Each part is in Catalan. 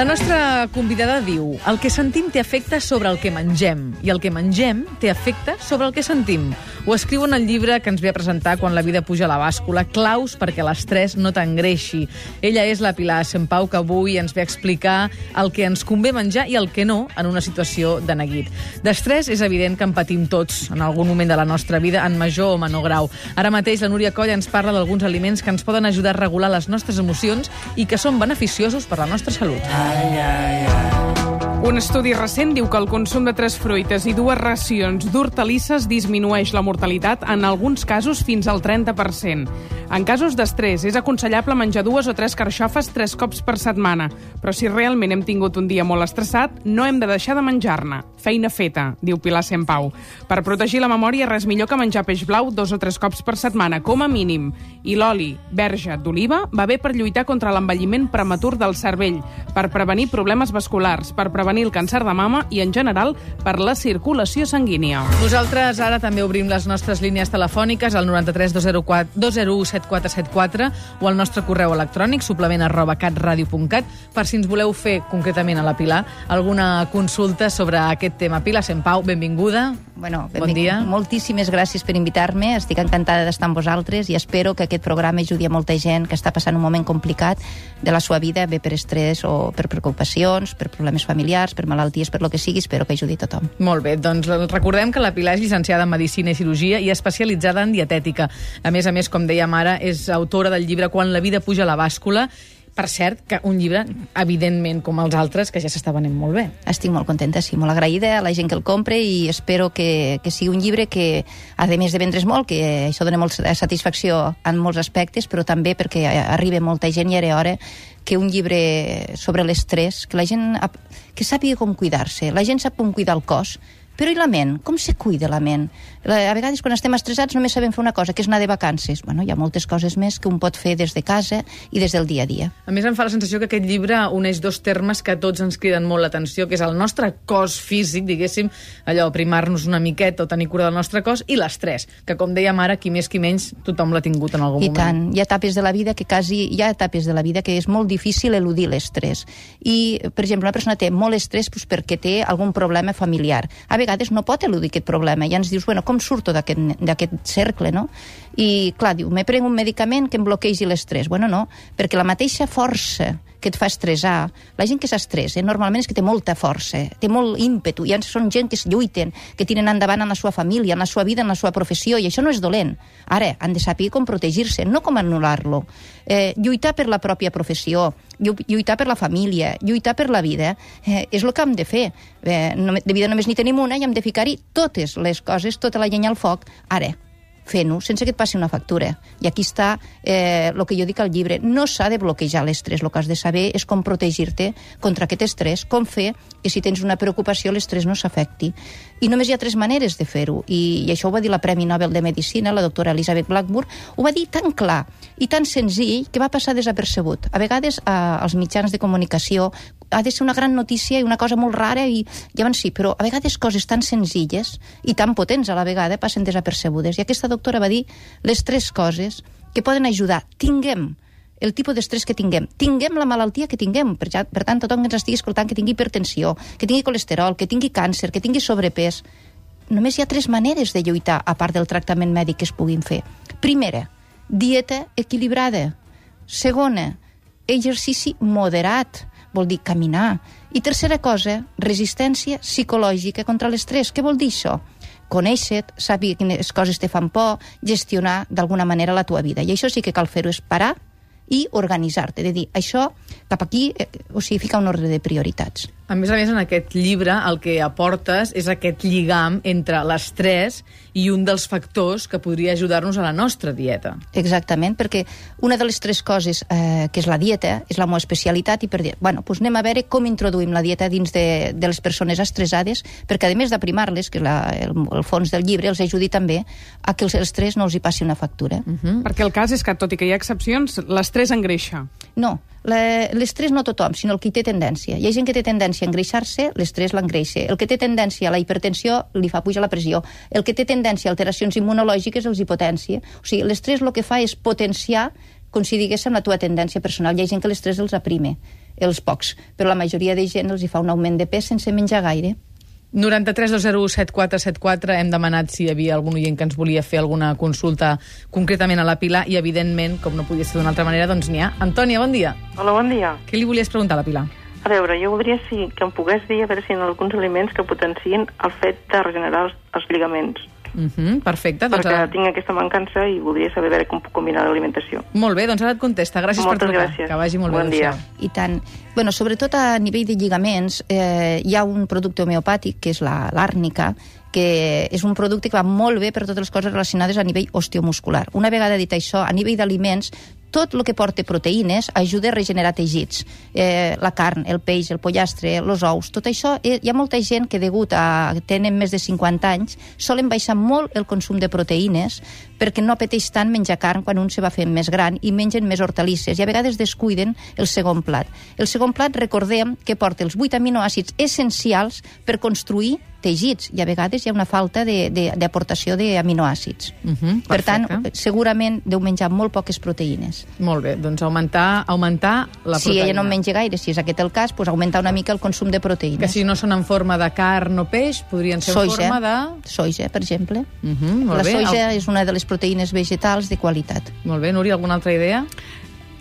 La nostra convidada diu el que sentim té efecte sobre el que mengem i el que mengem té efecte sobre el que sentim. Ho escriu en el llibre que ens ve a presentar quan la vida puja a la bàscula, claus perquè l'estrès no t'engreixi. Ella és la Pilar Sempau que avui ens ve a explicar el que ens convé menjar i el que no en una situació de neguit. D'estrès és evident que en patim tots en algun moment de la nostra vida en major o menor grau. Ara mateix la Núria Coll ens parla d'alguns aliments que ens poden ajudar a regular les nostres emocions i que són beneficiosos per la nostra salut. yeah, yeah. yeah. Un estudi recent diu que el consum de tres fruites i dues racions d'hortalisses disminueix la mortalitat en alguns casos fins al 30%. En casos d'estrès és aconsellable menjar dues o tres carxofes tres cops per setmana, però si realment hem tingut un dia molt estressat, no hem de deixar de menjar-ne. Feina feta, diu Pilar Sempau. Per protegir la memòria, res millor que menjar peix blau dos o tres cops per setmana, com a mínim. I l'oli verge d'oliva va bé per lluitar contra l'envelliment prematur del cervell, per prevenir problemes vasculars, per prevenir el càncer de mama i, en general, per la circulació sanguínia. Nosaltres ara també obrim les nostres línies telefòniques al 93 204 201 7474 o al nostre correu electrònic suplement arroba catradio.cat per si ens voleu fer concretament a la Pilar alguna consulta sobre aquest tema. Pilar Sempau, benvinguda. Bueno, Bon dia. Moltíssimes gràcies per invitar-me. Estic encantada d'estar amb vosaltres i espero que aquest programa ajudi a molta gent que està passant un moment complicat de la seva vida, bé per estrès o per preocupacions, per problemes familiars, per malalties, per lo que sigui. Espero que ajudi tothom. Molt bé, doncs recordem que la Pilar és llicenciada en Medicina i Cirurgia i especialitzada en dietètica. A més a més, com dèiem ara, és autora del llibre Quan la vida puja a la bàscula, per cert, que un llibre, evidentment, com els altres, que ja s'està venent molt bé. Estic molt contenta, sí, molt agraïda a la gent que el compra i espero que, que sigui un llibre que, a més de vendre's molt, que això dona molt satisfacció en molts aspectes, però també perquè arriba molta gent i era hora que un llibre sobre l'estrès, que la gent que sàpiga com cuidar-se. La gent sap com cuidar el cos, però i la ment? Com se cuida la ment? A vegades, quan estem estressats, només sabem fer una cosa, que és anar de vacances. Bueno, hi ha moltes coses més que un pot fer des de casa i des del dia a dia. A més, em fa la sensació que aquest llibre uneix dos termes que a tots ens criden molt l'atenció, que és el nostre cos físic, diguéssim, allò, primar-nos una miqueta o tenir cura del nostre cos, i l'estrès, que com dèiem ara, qui més qui menys, tothom l'ha tingut en algun I moment. tant, hi ha etapes de la vida que quasi hi ha etapes de la vida que és molt difícil eludir l'estrès. I, per exemple, una persona té molt estrès doncs, perquè té algun problema familiar. A vegades no pot eludir aquest problema. I ens dius, bueno, com surto d'aquest cercle, no? I, clar, diu, me prenc un medicament que em bloquegi l'estrès. Bueno, no, perquè la mateixa força que et fa estressar, la gent que s'estressa normalment és que té molta força, té molt ímpetu, i són gent que es lluiten, que tiren endavant en la seva família, en la seva vida, en la seva professió, i això no és dolent. Ara, han de saber com protegir-se, no com anul·lar-lo. Eh, lluitar per la pròpia professió, llu- lluitar per la família, lluitar per la vida, eh, és el que hem de fer. Eh, de vida només n'hi tenim una i hem de ficar-hi totes les coses, tota la llenya al foc, ara, fent-ho sense que et passi una factura. I aquí està eh, que jo dic al llibre. No s'ha de bloquejar l'estrès. El que has de saber és com protegir-te contra aquest estrès, com fer que si tens una preocupació l'estrès no s'afecti. I només hi ha tres maneres de fer-ho. I, I això ho va dir la Premi Nobel de Medicina, la doctora Elizabeth Blackburn, ho va dir tan clar i tan senzill que va passar desapercebut. A vegades eh, als mitjans de comunicació ha de ser una gran notícia i una cosa molt rara i llavors sí, però a vegades coses tan senzilles i tan potents a la vegada passen desapercebudes. I aquesta doctora va dir les tres coses que poden ajudar. Tinguem el tipus d'estrès que tinguem. Tinguem la malaltia que tinguem. Per, ja, per tant, tothom que ens estigui escoltant que tingui hipertensió, que tingui colesterol, que tingui càncer, que tingui sobrepès. Només hi ha tres maneres de lluitar, a part del tractament mèdic que es puguin fer. Primera, dieta equilibrada. Segona, exercici moderat, vol dir caminar. I tercera cosa, resistència psicològica contra l'estrès. Què vol dir això? Conèixer-te, saber quines coses te fan por, gestionar d'alguna manera la tua vida. I això sí que cal fer-ho, és parar i organitzar-te, de dir, això cap aquí, eh, o sigui, ficar un ordre de prioritats. A més a més, en aquest llibre el que aportes és aquest lligam entre l'estrès i un dels factors que podria ajudar-nos a la nostra dieta. Exactament, perquè una de les tres coses eh, que és la dieta, és la meva especialitat, i per dir, bueno, doncs anem a veure com introduïm la dieta dins de, de les persones estressades, perquè a més d'aprimar-les, que és la, el, el fons del llibre, els ajudi també a que l'estrès no els hi passi una factura. Mm. Mm. Perquè el cas és que, tot i que hi ha excepcions, l'estrès engreixa. No, l'estrès no tothom, sinó el que hi té tendència. Hi ha gent que té tendència a engreixar-se, l'estrès l'engreixa. El que té tendència a la hipertensió li fa pujar la pressió. El que té tendència a alteracions immunològiques els hipotència. O sigui, l'estrès el que fa és potenciar, com si diguéssim, la tua tendència personal. Hi ha gent que l'estrès els aprime. els pocs. Però la majoria de gent els hi fa un augment de pes sense menjar gaire. 93 7474 hem demanat si hi havia algun oient que ens volia fer alguna consulta concretament a la Pilar i, evidentment, com no podia ser d'una altra manera, doncs n'hi ha. Antònia, bon dia. Hola, bon dia. Què li volies preguntar a la Pilar? A veure, jo voldria sí, que em pogués dir a veure si hi ha alguns aliments que potenciïn el fet de regenerar els, els lligaments. Uh -huh, perfecte. Doncs perquè ara... tinc aquesta mancança i voldria saber a veure com puc combinar l'alimentació. Molt bé, doncs ara et contesta. Gràcies Moltes per trucar. gràcies. Que vagi molt Bon bé. dia. adéu-siau. I tant. Bueno, sobretot a nivell de lligaments, eh, hi ha un producte homeopàtic, que és la- l'àrnica, que és un producte que va molt bé per totes les coses relacionades a nivell osteomuscular. Una vegada dit això, a nivell d'aliments, tot el que porta proteïnes ajuda a regenerar teixits. Eh, la carn, el peix, el pollastre, els ous, tot això, eh, hi ha molta gent que degut a tenen més de 50 anys solen baixar molt el consum de proteïnes perquè no apeteix tant menjar carn quan un se va fent més gran i mengen més hortalisses i a vegades descuiden el segon plat. El segon plat, recordem que porta els 8 aminoàcids essencials per construir teixits i a vegades hi ha una falta de- de- d'aportació d'aminoàcids. Uh -huh, per tant, segurament deu menjar molt poques proteïnes. Molt bé, doncs augmentar, augmentar la si proteïna. ella no en menja gaire, si és aquest el cas, doncs augmentar una mica el consum de proteïnes. Que si no són en forma de carn o peix, podrien ser soja, en forma de... soja, per exemple. Uh -huh, molt la bé. soja és una de les proteïnes vegetals de qualitat. Molt bé, Núria, alguna altra idea?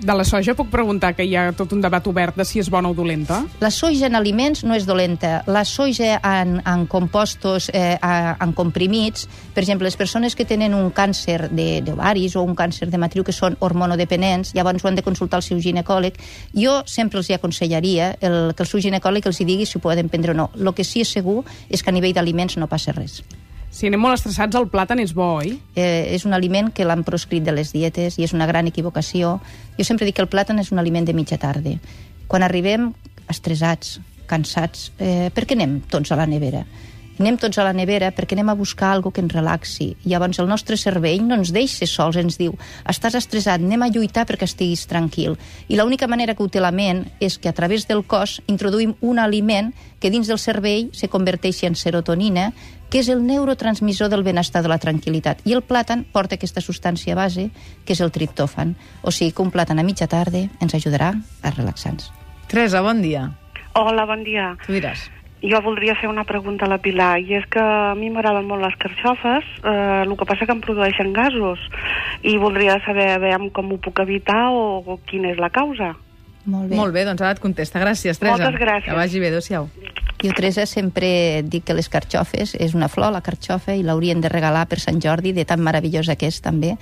De la soja puc preguntar que hi ha tot un debat obert de si és bona o dolenta? La soja en aliments no és dolenta. La soja en, en compostos, eh, en comprimits, per exemple, les persones que tenen un càncer d'ovaris o un càncer de matriu que són hormonodependents, llavors ho han de consultar el seu ginecòleg. Jo sempre els hi aconsellaria el, que el seu ginecòleg els hi digui si ho poden prendre o no. El que sí és segur és que a nivell d'aliments no passa res. Si anem molt estressats, el plàtan és bo, oi? eh, és un aliment que l'han proscrit de les dietes i és una gran equivocació. Jo sempre dic que el plàtan és un aliment de mitja tarda. Quan arribem estressats, cansats, eh, per què anem tots a la nevera? Anem tots a la nevera perquè anem a buscar algo que ens relaxi. I llavors el nostre cervell no ens deixa sols, ens diu estàs estressat, anem a lluitar perquè estiguis tranquil. I l'única manera que ho té la ment és que a través del cos introduïm un aliment que dins del cervell se converteixi en serotonina, que és el neurotransmissor del benestar de la tranquil·litat. I el plàtan porta aquesta substància base, que és el triptòfan. O sigui que un plàtan a mitja tarda ens ajudarà a relaxar-nos. Teresa, bon dia. Hola, bon dia. Tu diràs. Jo voldria fer una pregunta a la Pilar, i és que a mi m'agraden molt les carxofes, eh, el que passa que em produeixen gasos, i voldria saber veure com ho puc evitar o, o quina és la causa. Molt bé. Molt bé, doncs ara et contesta. Gràcies, Teresa. Moltes gràcies. Que vagi bé, adéu-siau. Jo, Teresa, sempre dic que les carxofes és una flor, la carxofa, i l'haurien de regalar per Sant Jordi, de tan meravellosa que és també.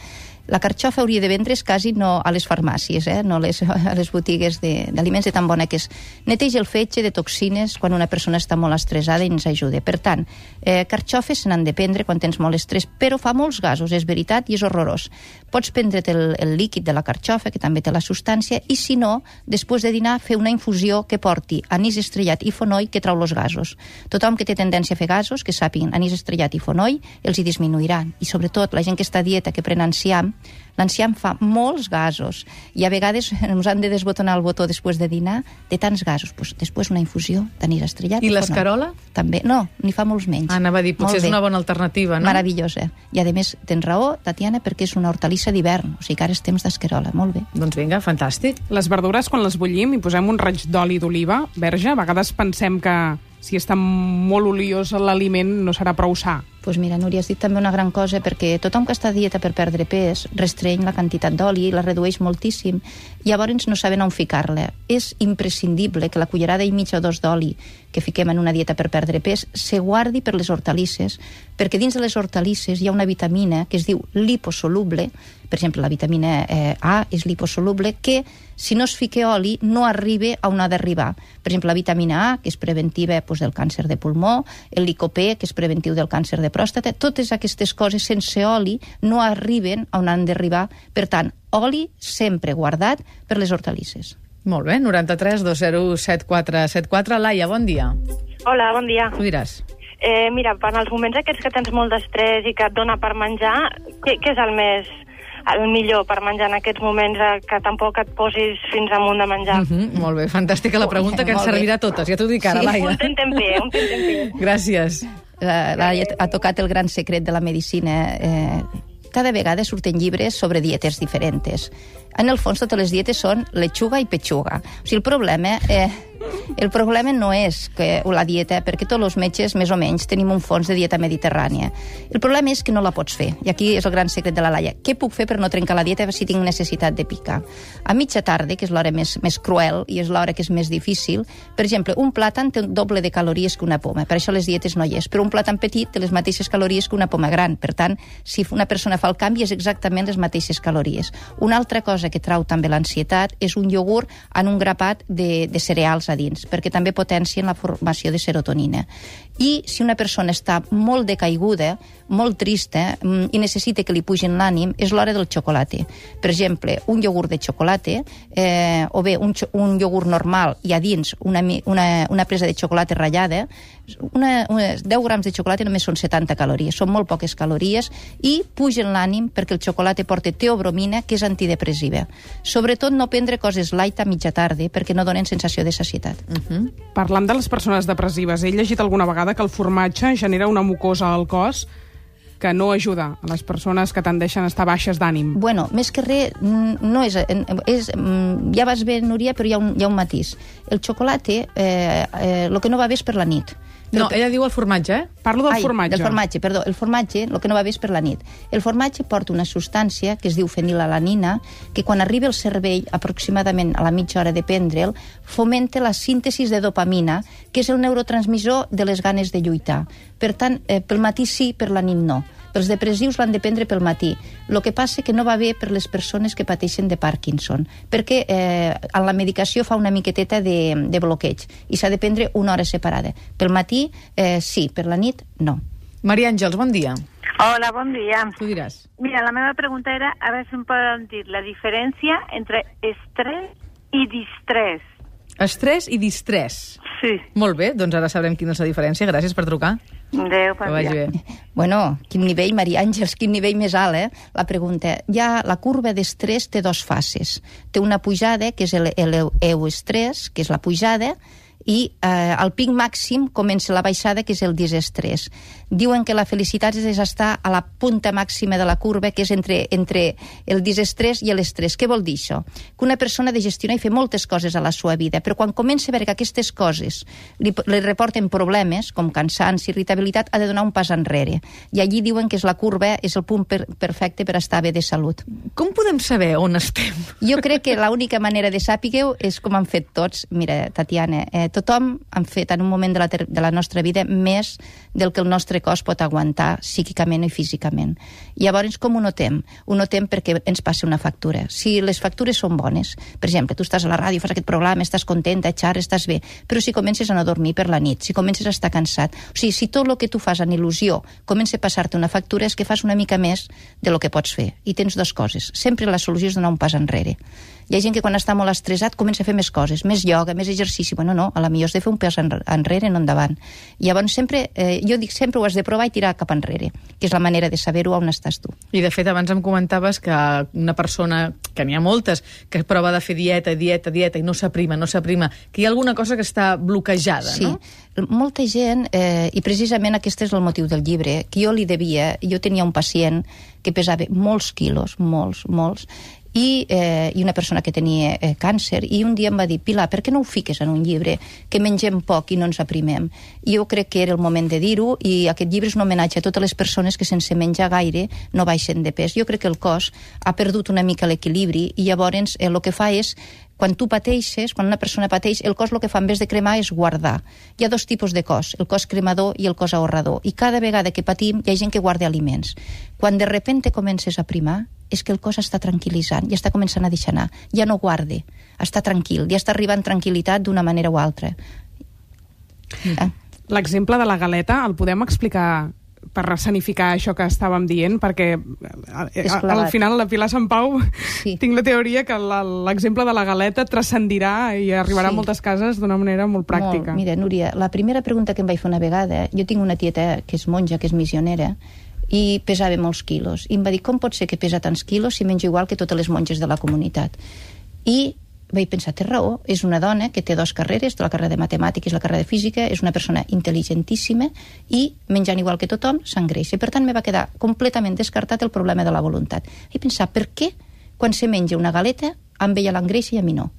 La carxofa hauria de vendre's quasi no a les farmàcies, eh? no a les, a les botigues d'aliments de, de tan bona que és. Neteja el fetge de toxines quan una persona està molt estressada i ens ajuda. Per tant, eh, carxofes se n'han de prendre quan tens molt estrès, però fa molts gasos, és veritat, i és horrorós. Pots prendre't el, el líquid de la carxofa, que també té la substància, i si no, després de dinar, fer una infusió que porti anís estrellat i fonoll que trau els gasos. Tothom que té tendència a fer gasos, que sàpiguen anís estrellat i fonoll, els hi disminuiran. I sobretot la gent que està a dieta, que pren enciam, l'enciam fa molts gasos i a vegades ens han de desbotonar el botó després de dinar de tants gasos. Pues, després una infusió d'anís estrellat I l'escarola? També. No, n'hi fa molts menys. Ah, anava a dir, Molt potser és bé. una bona alternativa, no? Meravellosa. I a més, tens raó, Tatiana, perquè és una hortalissa d'hivern, o sigui que ara és temps d'escarola. Molt bé. Doncs vinga, fantàstic. Les verdures, quan les bullim i posem un raig d'oli d'oliva verge, a vegades pensem que si està molt oliós l'aliment no serà prou sa. Doncs pues mira, Núria, has dit també una gran cosa, perquè tothom que està a dieta per perdre pes restreny la quantitat d'oli, la redueix moltíssim, i llavors no saben on ficar-la. És imprescindible que la cullerada i mitja o dos d'oli que fiquem en una dieta per perdre pes se guardi per les hortalisses, perquè dins de les hortalisses hi ha una vitamina que es diu liposoluble, per exemple, la vitamina eh, A és liposoluble, que si no es fica oli no arriba a on ha d'arribar. Per exemple, la vitamina A, que és preventiva doncs, del càncer de pulmó, el licopè, que és preventiu del càncer de pròstata, totes aquestes coses sense oli no arriben a on han d'arribar. Per tant, oli sempre guardat per les hortalisses. Molt bé, 93 207 474. Laia, bon dia. Hola, bon dia. Tu diràs. Eh, mira, en els moments aquests que tens molt d'estrès i que et dona per menjar, què, què és el més el millor per menjar en aquests moments eh, que tampoc et posis fins amunt de menjar? Uh -huh, molt bé, fantàstica la pregunta que ens servirà a totes, ja t'ho dic ara, Sí. Laia. Un tentempié, un tentempié. Gràcies. La, ha tocat el gran secret de la medicina eh, cada vegada surten llibres sobre dietes diferents. En el fons, totes les dietes són lechuga i pechuga. O sigui, el problema... Eh, el problema no és que la dieta, perquè tots els metges, més o menys, tenim un fons de dieta mediterrània. El problema és que no la pots fer. I aquí és el gran secret de la Laia. Què puc fer per no trencar la dieta si tinc necessitat de picar? A mitja tarda, que és l'hora més, més cruel i és l'hora que és més difícil, per exemple, un plàtan té un doble de calories que una poma. Per això les dietes no hi és. Però un plàtan petit té les mateixes calories que una poma gran. Per tant, si una persona fa el canvi, és exactament les mateixes calories. Una altra cosa que trau també l'ansietat és un iogurt en un grapat de, de cereals a dins, perquè també potencien la formació de serotonina. I si una persona està molt decaiguda, molt trista mm, i necessita que li pugin l'ànim, és l'hora del xocolata. Per exemple, un iogurt de xocolata, eh, o bé un, un iogurt normal i a dins una, una, una presa de xocolata ratllada, una, una, 10 grams de xocolata només són 70 calories, són molt poques calories i pugen l'ànim perquè el xocolata porta teobromina, que és antidepressiva. Sobretot no prendre coses light a mitja tarda perquè no donen sensació de sacietat. Uh -huh. Parlant de les persones depressives, he llegit alguna vegada que el formatge genera una mucosa al cos que no ajuda a les persones que tendeixen a estar baixes d'ànim. Bueno, més que res, no és, és... Ja vas bé, Núria, però hi ha un, hi ha un matís. El xocolata, eh, eh, el que no va bé és per la nit. No, ella diu el formatge, eh? Parlo del Ai, formatge. del formatge, perdó. El formatge, el que no va bé és per la nit. El formatge porta una substància que es diu fenilalanina, que quan arriba al cervell, aproximadament a la mitja hora de prendre'l, fomenta la síntesi de dopamina, que és el neurotransmissor de les ganes de lluitar. Per tant, eh, pel matí sí, per la nit no. Els depressius l'han de prendre pel matí. El que passa que no va bé per les persones que pateixen de Parkinson, perquè eh, en la medicació fa una miqueteta de, de bloqueig i s'ha de prendre una hora separada. Pel matí, eh, sí, per la nit, no. Maria Àngels, bon dia. Hola, bon dia. Tu diràs. Mira, la meva pregunta era a veure si em poden dir la diferència entre estrès i distrès. Estrès i distrès. Sí. Molt bé, doncs ara sabrem quina és la diferència. Gràcies per trucar. Adéu, Que vagi bé. Bueno, quin nivell, Maria Àngels, quin nivell més alt, eh? La pregunta. Ja la curva d'estrès té dos fases. Té una pujada, que és el, el euestrès, que és la pujada, i eh, al pic màxim comença la baixada, que és el disestrès. Diuen que la felicitat és estar a la punta màxima de la curva, que és entre, entre el disestrès i l'estrès. Què vol dir això? Que una persona ha de gestionar i fer moltes coses a la seva vida, però quan comença a veure que aquestes coses li, li reporten problemes, com cansanci, irritabilitat, ha de donar un pas enrere. I allí diuen que és la curva, és el punt per, perfecte per estar bé de salut. Com podem saber on estem? Jo crec que l'única manera de sàpigueu és com han fet tots. Mira, Tatiana, eh, tothom han fet en un moment de la, de la nostra vida més del que el nostre cos pot aguantar psíquicament i físicament. Llavors, com ho notem? Ho notem perquè ens passa una factura. Si les factures són bones, per exemple, tu estàs a la ràdio, fas aquest programa, estàs contenta, xarres, estàs bé, però si comences a no dormir per la nit, si comences a estar cansat, o sigui, si tot el que tu fas en il·lusió comença a passar-te una factura, és que fas una mica més de lo que pots fer. I tens dues coses. Sempre la solució és donar un pas enrere. Hi ha gent que quan està molt estressat comença a fer més coses, més ioga, més exercici. Bueno, no, a la millor has de fer un pas enre- enrere, no endavant. Llavors, sempre, eh, jo dic sempre ho has de provar i tirar cap enrere, que és la manera de saber-ho on estàs tu. I, de fet, abans em comentaves que una persona, que n'hi ha moltes, que prova de fer dieta, dieta, dieta, i no s'aprima, no s'aprima, que hi ha alguna cosa que està bloquejada, Sí, no? molta gent, eh, i precisament aquest és el motiu del llibre, que jo li devia, jo tenia un pacient que pesava molts quilos, molts, molts, i, eh, i una persona que tenia eh, càncer, i un dia em va dir, Pilar, per què no ho fiques en un llibre, que mengem poc i no ens aprimem? Jo crec que era el moment de dir-ho, i aquest llibre és un homenatge a totes les persones que sense menjar gaire no baixen de pes. Jo crec que el cos ha perdut una mica l'equilibri, i llavors eh, el que fa és quan tu pateixes, quan una persona pateix, el cos el que fa en vez de cremar és guardar. Hi ha dos tipus de cos, el cos cremador i el cos ahorrador. I cada vegada que patim hi ha gent que guarda aliments. Quan de repente comences a primar, és que el cos està tranquil·litzant, ja està començant a deixar anar, ja no guarde, està tranquil, ja està arribant tranquil·litat d'una manera o altra. Ah. L'exemple de la galeta el podem explicar per resanificar això que estàvem dient, perquè eh, És al final la Pilar Sant Pau Sí. tinc la teoria que l'exemple de la galeta transcendirà i arribarà Sí. a moltes cases d'una manera molt pràctica. Molt. Mira, Núria, la primera pregunta que em vaig fer una vegada, jo tinc una tieta que és monja, que és missionera, i pesava molts quilos. I em va dir, com pot ser que pesa tants quilos si menja igual que totes les monges de la comunitat? I vaig pensar, té raó, és una dona que té dues carreres, la carrera de matemàtiques i la carrera de física, és una persona intel·ligentíssima i, menjant igual que tothom, s'engreixa. Per tant, me va quedar completament descartat el problema de la voluntat. I pensar, per què quan se menja una galeta amb ella l'engreixa i a mi no?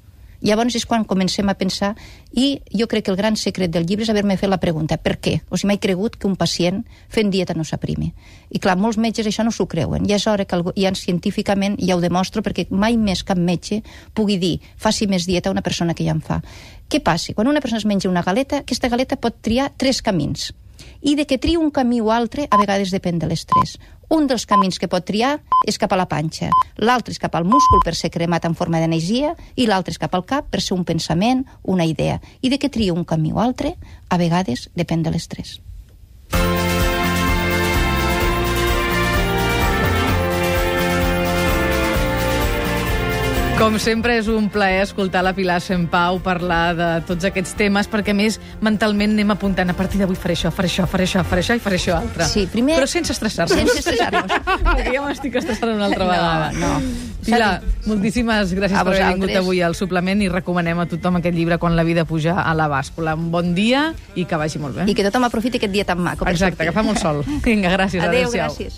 Llavors és quan comencem a pensar i jo crec que el gran secret del llibre és haver-me fet la pregunta, per què? O sigui, mai cregut que un pacient fent dieta no s'aprimi. I clar, molts metges això no s'ho creuen. I és hora que algú, ja científicament ja ho demostro perquè mai més cap metge pugui dir faci més dieta a una persona que ja en fa. Què passa? Quan una persona es menja una galeta, aquesta galeta pot triar tres camins. I de que tria un camí o altre, a vegades depèn de l'estrès. Un dels camins que pot triar és cap a la panxa, l'altre és cap al múscul per ser cremat en forma d'energia i l'altre és cap al cap per ser un pensament, una idea. I de què tria un camí o altre, a vegades depèn de l'estrès. Com sempre, és un plaer escoltar la Pilar Sempau parlar de tots aquests temes, perquè més mentalment anem apuntant a partir d'avui faré això, faré això, faré això, faré això i faré això altre. Sí, primer- Però sense estressar-nos. Sense estressar-nos. perquè ja m'estic estressant una altra No, vegada. no. Pilar, moltíssimes gràcies per haver vingut avui al suplement i recomanem a tothom aquest llibre Quan la vida puja a la bàscula. Un bon dia i que vagi molt bé. I que tothom aprofiti aquest dia tan maco. Exacte, que fa molt sol. Vinga, gràcies. Adéu, adéu-siau. gràcies.